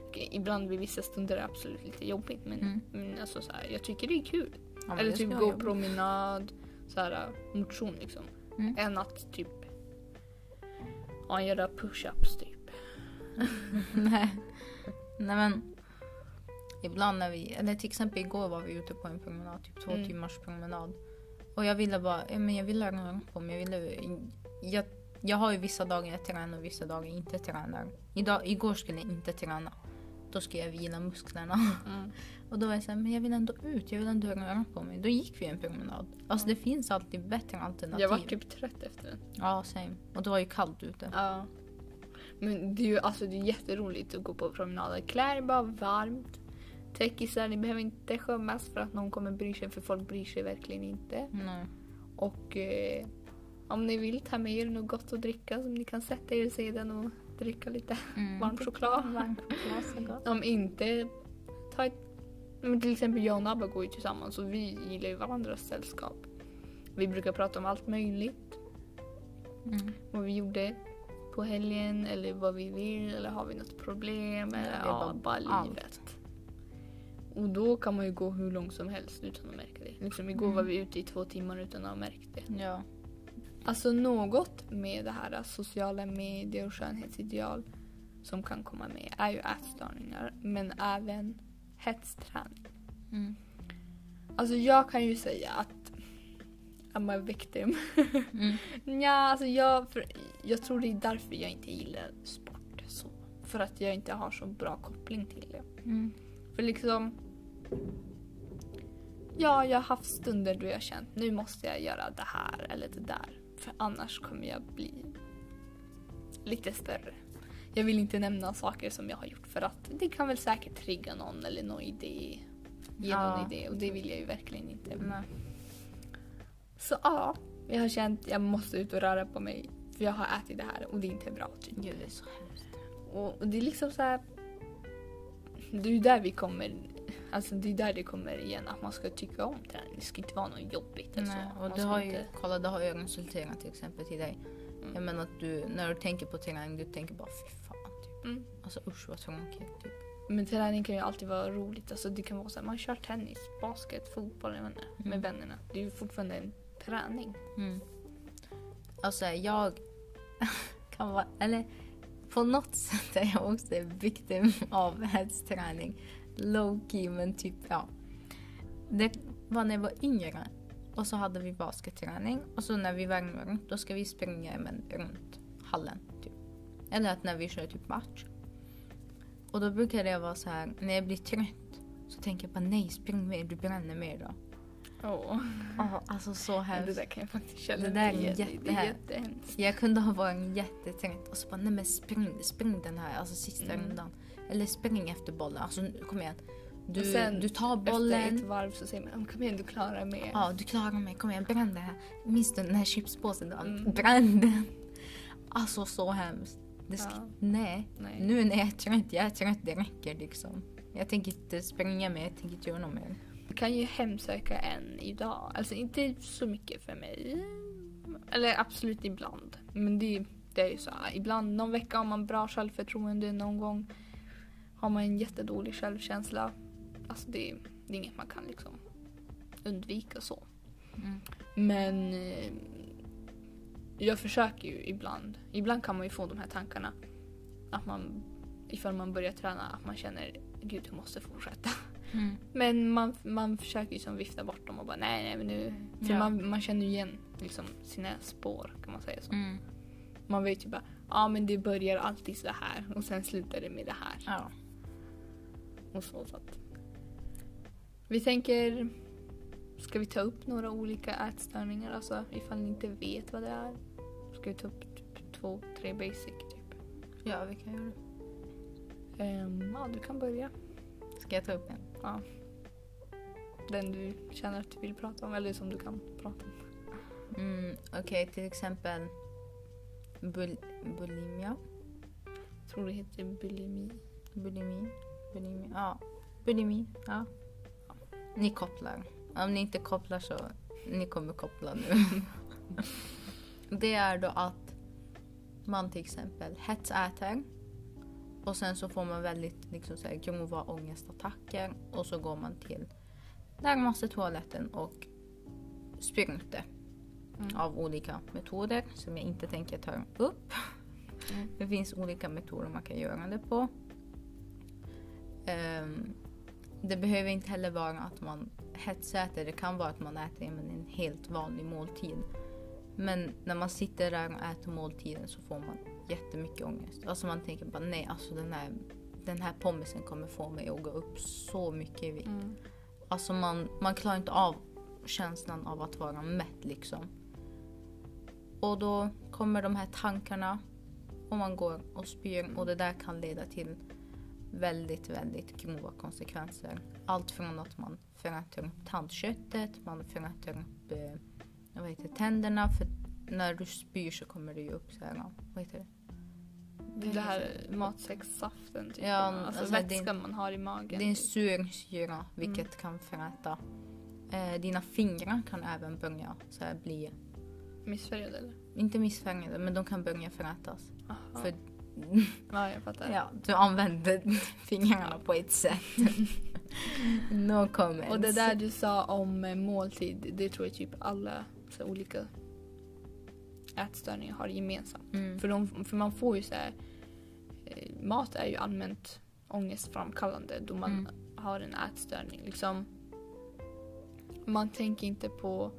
Okej, Ibland vid vissa stunder är det absolut lite jobbigt men, Mm. men alltså så här, jag tycker det är kul. Ja, Eller typ gå promenad, så här, motion liksom. Mm. Än att typ ja, göra push-ups typ. Nej. Nej men. Ibland när vi, eller till exempel igår var vi ute på en promenad, typ två Mm. timmars promenad. Och jag ville bara, ja, men jag ville röra på mig. Jag, ville, jag, jag har ju vissa dagar jag tränar och vissa dagar jag inte tränar. Idag, igår skulle jag inte träna. Då ska jag vila musklerna. Mm. Och då var jag såhär, men jag vill ändå ut, jag vill ändå röra på mig. Då gick vi en promenad. Alltså det finns alltid bättre alternativ. Jag var typ trött efter den. Ja, same. Och det var ju kallt ute. Ja. Men det är ju alltså, det är jätteroligt att gå på promenader. Klä bara varmt. Täckisar, ni behöver inte skämmas för att någon kommer bry sig för folk bryr sig verkligen inte. Nej. Och eh, om ni vill ta med er något gott att dricka som ni kan sätta er sedan och dricka lite Mm. varm choklad. Varm choklad. Om inte, ta ett... Men till exempel jag och Nabba går ju tillsammans och vi gillar ju varandras sällskap. Vi brukar prata om allt möjligt. Mm. Vad vi gjorde på helgen eller vad vi vill eller har vi något problem eller ja, bara bara allt. livet. Och då kan man ju gå hur långt som helst utan att märka det. Liksom igår Mm. var vi ute i två timmar utan att ha märkt det. Ja. Alltså något med det här sociala medier och skönhetsideal som kan komma med är ju ätstörningar men även hetsträning. Mm. Alltså jag kan ju säga att I'm a victim. Mm. ja, alltså jag, för, jag tror det är därför jag inte gillar sport så. För att jag inte har så bra koppling till det. Mm. För liksom... Ja, jag har haft stunder då jag känt nu måste jag göra det här eller det där. För annars kommer jag bli lite större. Jag vill inte nämna saker som jag har gjort för att det kan väl säkert trigga någon eller någon idé. Ge Ja. någon idé och det vill jag ju verkligen inte. Nej. Så ja, jag har känt att jag måste ut och röra på mig. För jag har ätit det här och det är inte bra. Typ. Gud, det är så hemskt. Och, och det är liksom så här. Det är ju där vi kommer. Alltså det är där det kommer igen att man ska tycka om träning. Det ska inte vara något jobbigt eller Nej, och ska har ju, inte- kolla det har ju resulterat till exempel till dig. Mm. Jag menar att du, när du tänker på träning, du tänker bara fy fan. Typ. Mm. Alltså usch vad tråkigt. Typ. Men träning kan ju alltid vara roligt. Alltså det kan vara så här, man kör tennis, basket, fotboll med Mm. vännerna. Det är ju fortfarande en träning. Mm. Alltså jag kan vara, eller på något sätt är jag också en victim av hetsträning. Low key men typ ja. Det var när jag var yngre och så hade vi basketträning och så när vi värmer runt då ska vi springa men runt hallen. Typ. Eller att när vi kör typ match. Och då brukar det vara så här när jag blir trött så tänker jag bara nej spring mer, du bränner mer då. Oh. Oh, alltså så hemskt. Det där kan jag faktiskt känna Det där är. Det jättehemskt. Jag kunde ha varit jättetrött och så bara nej men spring, spring den här alltså sista Mm. rundan. Eller spring efter bollen. Alltså kom igen. Du, Och sen du tar Efter bollen. ett varv så säger man kom igen du klarar mer. Ja du klarar mig, kom igen bränn det här. Minns du den här chipspåsen? då? Mm. Bränn den. Alltså så hemskt. Det ska, Ja. Nej. Nej. Nu när jag är trött, jag är trött, det räcker liksom. Jag tänker inte springa mer, jag tänker inte göra något mer. Kan ju hemsöka en idag. Alltså inte så mycket för mig. Eller absolut ibland. Men det, det är ju så här. Ibland, någon vecka har man bra självförtroende, någon gång har man en jättedålig självkänsla. Alltså det, det är inget man kan liksom undvika så. Mm. Men eh, jag försöker ju ibland. Ibland kan man ju få de här tankarna. Att man, ifall man börjar träna, att man känner gud jag måste fortsätta. Mm. Men man, man försöker ju som vifta bort dem och bara nej nej men nu. För Ja. man, man känner ju igen liksom sina spår kan man säga så. Mm. Man vet ju bara ja men det börjar alltid så här och sen slutar det med det här. Ja. Och så, så att. Vi tänker, ska vi ta upp några olika ätstörningar? Alltså ifall ni inte vet vad det är. Ska vi ta upp typ två, tre basic typ? ja, vi kan göra det. Ehm, ja, du kan börja. Ska jag ta upp en? Ja. Den du känner att du vill prata om eller som du kan prata om. Mm, Okej, till exempel bul bulimia. tror det heter bulimi. Bulimi. Bulimi. Ja. Bulimi. Ja. Ni kopplar. Om ni inte kopplar så ni kommer koppla nu. det är då att man till exempel hetsäter och sen så får man väldigt liksom, så här, grova ångestattacker och så går man till närmaste toaletten och det Mm. av olika metoder som jag inte tänker ta upp. Mm. Det finns olika metoder man kan göra det på. Ehm, det behöver inte heller vara att man hetsäter. Det kan vara att man äter en helt vanlig måltid. Men när man sitter där och äter måltiden så får man jättemycket ångest. Alltså man tänker bara nej, alltså den här, den här pommesen kommer få mig att gå upp så mycket i vikt. Mm. Alltså man, man klarar inte av känslan av att vara mätt liksom. Och då kommer de här tankarna och man går och spyr och det där kan leda till väldigt, väldigt grova konsekvenser. Allt från att man föräter upp tandköttet, man föräter upp eh, vad heter tänderna för när du spyr så kommer det ju upp så här, vad heter det? Det här matsäckssaften typ. Ja, alltså, alltså vätskan man har i magen. Det är en sur syra vilket kan föräta. Eh, dina fingrar kan även börja så här bli, Missfärgad eller? inte missfärgade, men de kan börja förätas. Aha. För Ja, jag fattar. ja, du använder fingrarna på ett sätt. no comments. Och det där du sa om eh, måltid, det tror jag typ alla så olika ätstörningar har gemensamt. Mm. För, de, för man får ju så här, eh, mat är ju allmänt ångestframkallande då man Mm. har en ätstörning. Liksom, man tänker inte på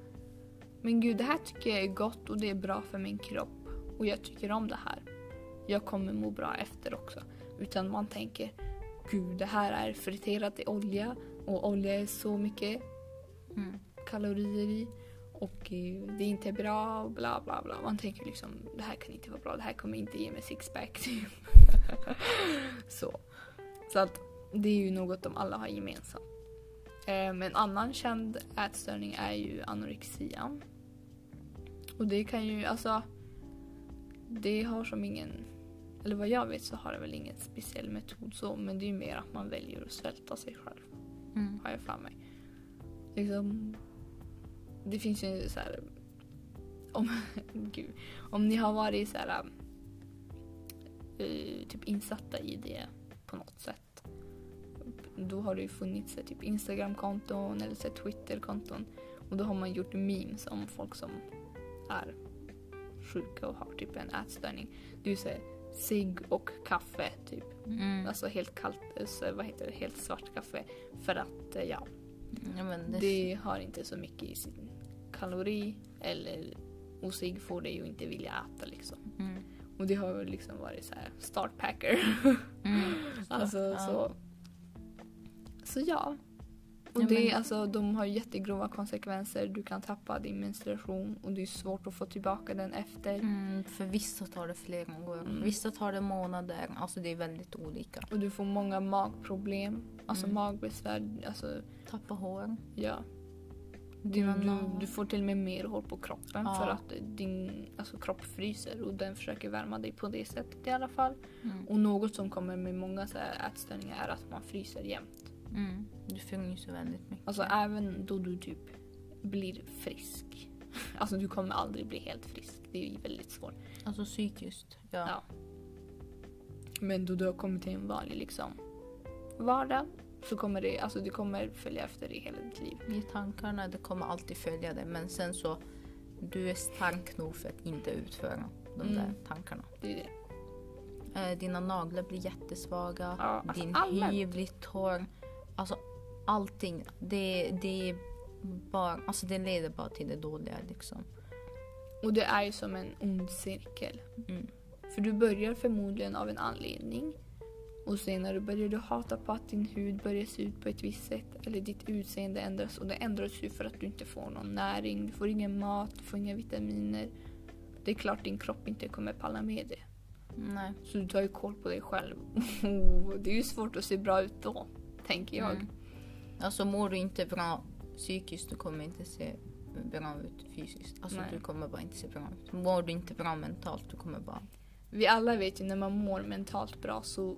men gud det här tycker jag är gott och det är bra för min kropp och jag tycker om det här. Jag kommer må bra efter också. Utan man tänker gud det här är friterat i olja och olja är så mycket Mm. kalorier i och eh, det är inte bra och bla bla bla. Man tänker liksom det här kan inte vara bra, det här kommer inte ge mig sixpack. typ. så. så att det är ju något de alla har gemensamt. Eh, Men en annan känd ätstörning är ju anorexia. Och det kan ju alltså det har som ingen eller vad jag vet så har det väl ingen speciell metod så men det är ju mer att man väljer att svälta sig själv Mm. har jag för mig. Liksom, det finns ju så här... Om, gud, om ni har varit så här... eh, typ insatta i det på något sätt. Då har det ju funnits så här, typ Instagram-konton eller så här, Twitter-konton. Och då har man gjort memes om folk som är sjuka och har typ en ätstörning. Det är ju såhär cigg och kaffe typ. Mm. Alltså helt kallt, så, vad heter det, helt svart kaffe. För att eh, ja, Ja, det, det har inte så mycket i sin kalori eller cigg får dig att inte vilja äta liksom. Mm. Och det har väl liksom varit så här startpacker. Mm. alltså Ja. så. Så ja. Och Ja, det, men- alltså, de har jättegrova konsekvenser. Du kan tappa din menstruation och det är svårt att få tillbaka den efter. Mm, för vissa tar det flera år, Mm. vissa tar det månader. Alltså det är väldigt olika. Och du får många magproblem. Alltså Mm. magbesvär. Alltså, Tappa hår. ja. Du, Mm. du, du får till och med mer hår på kroppen Ja. för att din alltså, kropp fryser och den försöker värma dig på det sättet i alla fall. Mm. Och något som kommer med många så här ätstörningar är att man fryser jämt. Mm. Du fryser väldigt mycket. Alltså även då du typ blir frisk. Alltså du kommer aldrig bli helt frisk. Det är väldigt svårt. Alltså psykiskt. Ja. Ja. Men då du har kommit till en vanlig liksom vardag så kommer det, alltså det kommer följa efter dig hela ditt liv. I tankarna, det kommer alltid följa dig. Men sen så, du är stark nog för att inte utföra de Mm. där tankarna. Det är det. Eh, dina naglar blir jättesvaga. Ja, alltså din allmänt. hy blir torr. Alltså allting. Det, det är bara, alltså det leder bara till det dåliga liksom. Och det är ju som en ond cirkel. Mm. För du börjar förmodligen av en anledning. Och senare börjar du hata på att din hud börjar se ut på ett visst sätt. Eller ditt utseende ändras. Och det ändras ju för att du inte får någon näring. Du får ingen mat, du får inga vitaminer. Det är klart din kropp inte kommer palla med det. Nej. Så du tar ju koll på dig själv. det är ju svårt att se bra ut då, tänker jag. Mm. Alltså mår du inte bra psykiskt, du kommer inte se bra ut fysiskt. Alltså Nej. du kommer bara inte se bra ut. Mår du inte bra mentalt, du kommer bara... Vi alla vet ju när man mår mentalt bra så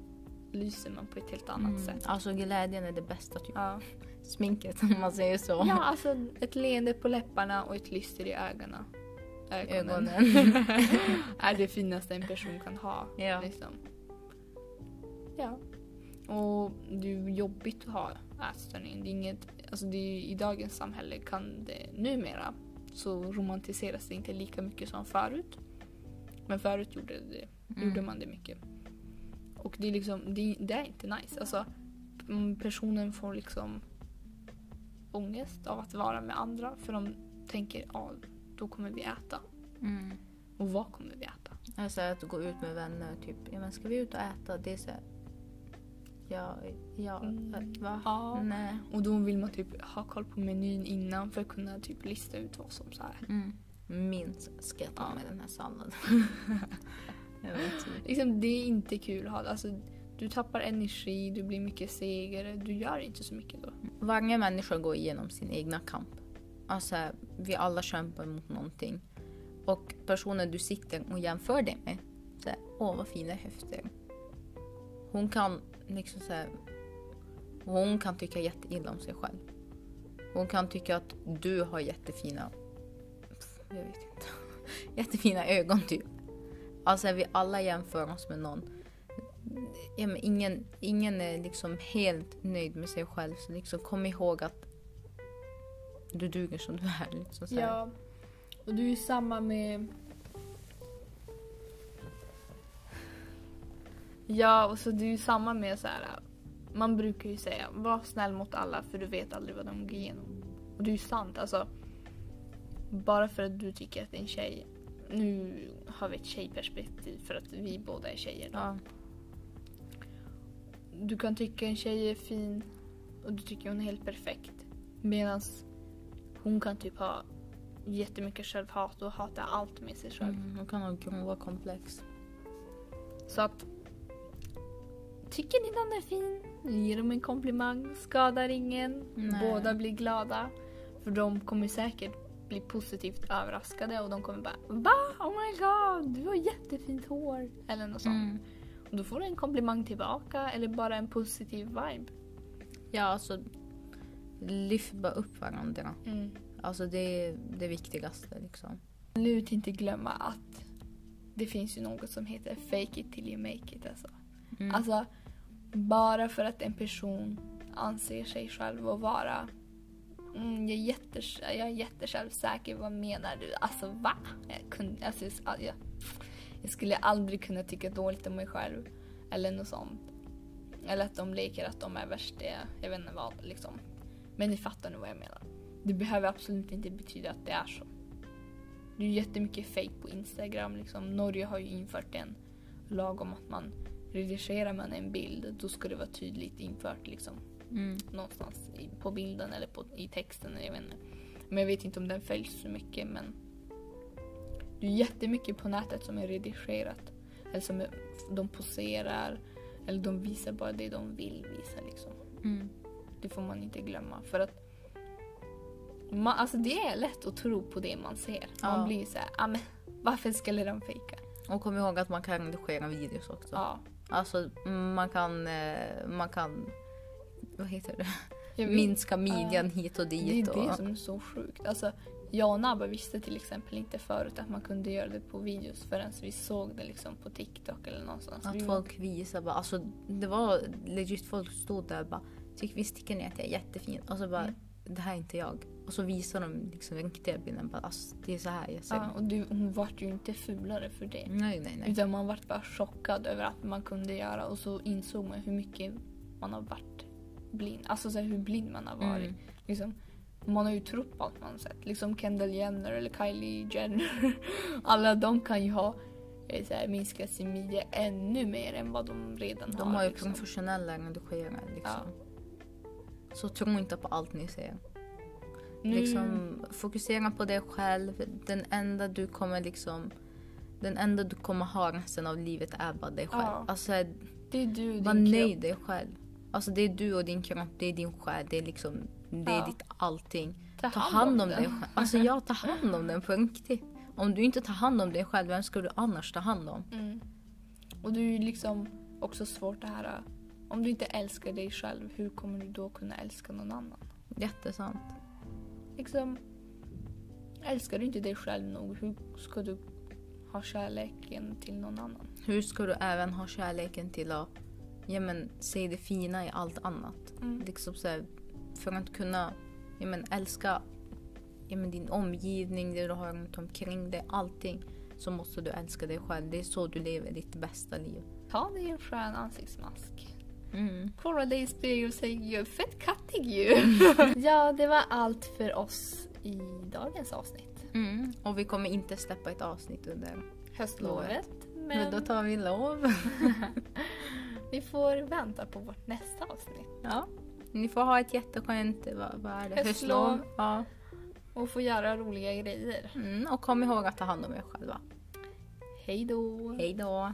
lyser man på ett helt annat Mm. sätt. Alltså glädjen är det bästa typ. Ja. Sminket om man säger så. ja, alltså ett leende på läpparna och ett lyster i ögonen. Ögonen. Ögonen. är det finaste en person kan ha. Ja. Liksom. Ja. Och det är jobbigt att ha ätstörning. Det är inget, alltså det är, I dagens samhälle kan det numera så romantiseras det inte lika mycket som förut. Men förut gjorde, det, Mm. gjorde man det mycket. Och det är liksom, det, det är inte nice. Alltså, personen får liksom ångest av att vara med andra för de tänker ja, då kommer vi äta. Mm. Och vad kommer vi äta? Alltså att gå ut med vänner, typ, ja men ska vi ut och äta? Det är så här, ja, ja, Mm. va? Ja. Nej. Och då vill man typ ha koll på menyn innan för att kunna typ lista ut vad som så här. Mm. Minst ska jag ta Ja. med den här salladen. Liksom, det är inte kul att ha det. Alltså, du tappar energi, du blir mycket segare, du gör inte så mycket då. Varje människa går igenom sin egna kamp. Alltså, vi alla kämpar mot någonting. Och personen du sitter och jämför dig med, så här, åh vad fina höfter. Hon kan liksom så här, hon kan tycka jätteilla om sig själv. Hon kan tycka att du har jättefina, jag vet inte, jättefina ögon typ. Alltså vi alla jämför oss med någon. Ja, men ingen, ingen är liksom helt nöjd med sig själv. Så liksom kom ihåg att du duger som du är. Liksom så här. och du är samma med... Ja, och så du är ju samma med så här. Man brukar ju säga var snäll mot alla för du vet aldrig vad de går igenom. Och det är ju sant alltså. Bara för att du tycker att en tjej, nu har vi ett tjejperspektiv för att vi båda är tjejer. Då. Ja. Du kan tycka en tjej är fin och du tycker hon är helt perfekt. Medan hon kan typ ha jättemycket självhat och hata allt med sig själv. Mm, hon kan grova komplex. Så att tycker ni någon är fin, ge dem en komplimang, skadar ingen, Nej. båda blir glada. För de kommer säkert bli positivt överraskade och de kommer bara Va? Oh my god, du har jättefint hår. Eller något sånt. Mm. Och då får du en komplimang tillbaka eller bara en positiv vibe. Ja, alltså lyft bara upp varandra. Alltså det är det viktigaste liksom. Lut inte glömma att det finns ju något som heter fake it till you make it. Alltså. Mm. Alltså, bara för att en person anser sig själv att vara mm, jag, är jättes, jag är jättesjälvsäker, vad menar du? Alltså va? Jag, kunde, alltså, jag, jag skulle aldrig kunna tycka dåligt om mig själv. Eller något sånt. Eller att de leker att de är värst. jag vet inte vad liksom. Men ni fattar nog vad jag menar. Det behöver absolut inte betyda att det är så. Det är jättemycket fake på Instagram. Liksom. Norge har ju infört en lag om att man redigerar man en bild då ska det vara tydligt infört liksom, Mm. någonstans på bilden eller på, i texten. Jag vet inte. Men jag vet inte om den följs så mycket men det är jättemycket på nätet som är redigerat. Eller som är, de poserar eller de visar bara det de vill visa liksom. Mm. Det får man inte glömma. För att Man, alltså det är lätt att tro på det man ser. Man Ja. blir så här, "Ah, men varför skulle de fejka? Och kom ihåg att man kan redigera videos också. Ja. Alltså man kan, eh, man kan, vad heter det? Vet- Minska midjan hit och Det är dit. det och, som är så sjukt. Alltså, jag och Nabba visste till exempel inte förut att man kunde göra det på videos förrän vi såg det liksom på TikTok eller någonstans. Vi Att var- folk visar bara, alltså det var legit folk stod där och bara Tycker visst tycker ni att jag är jättefin? Och så bara Mm. det här är inte jag. Och så visar de liksom den riktiga bilden. Bara, alltså, det är så här jag ser Ja, och du, hon vart ju inte fulare för det. Nej nej nej. Utan man vart bara chockad över att man kunde göra och så insåg man hur mycket man har varit blind. Alltså så här, hur blind man har varit. Mm. Liksom, man har ju trott på allt man har sett. Liksom Kendall Jenner eller Kylie Jenner. Alla de kan ju ha eh, så här, minskat sin midja ännu mer än vad de redan De har. har ju liksom. professionella redigerare liksom. Så tro inte på allt ni ser. Nu, Liksom, fokusera på dig själv. Den enda du kommer liksom den enda du kommer ha resten av livet är bara dig själv. Ja. Alltså, det är du var nöjd dig själv. Alltså det är du och din kropp, det är din själ, det är liksom, det är Ja. ditt allting. Ta Ta hand om den. dig själv. Alltså jag tar hand om den på riktigt. Om du inte tar hand om dig själv, vem ska du annars ta hand om? Mm. Och det är ju liksom också svårt det här. äh, Om du inte älskar dig själv, hur kommer du då kunna älska någon annan? Jättesant. Liksom, älskar du inte dig själv nog, hur ska du ha kärleken till någon annan? Hur ska du även ha kärleken till att ja, men, se det fina i allt annat? Mm. Liksom så här, för att kunna ja, men, älska ja, men, din omgivning, det du har runt omkring dig, allting. Så måste du älska dig själv. Det är så du lever ditt bästa liv. Ta dig en skön ansiktsmask. Mm. Kolla dig i spegeln och säg "Jag är fett kattig ju. ja, det var allt för oss i dagens avsnitt. Mm. Och vi kommer inte släppa ett avsnitt under Höstlovet. Men Men då tar vi lov. vi får vänta på vårt nästa avsnitt. Ja. Ni får ha ett jätteskönt, vad, vad är det? Höstlov. Ja. Och få göra roliga grejer. Mm. Och kom ihåg att ta hand om er själva. Hej då! Hej då!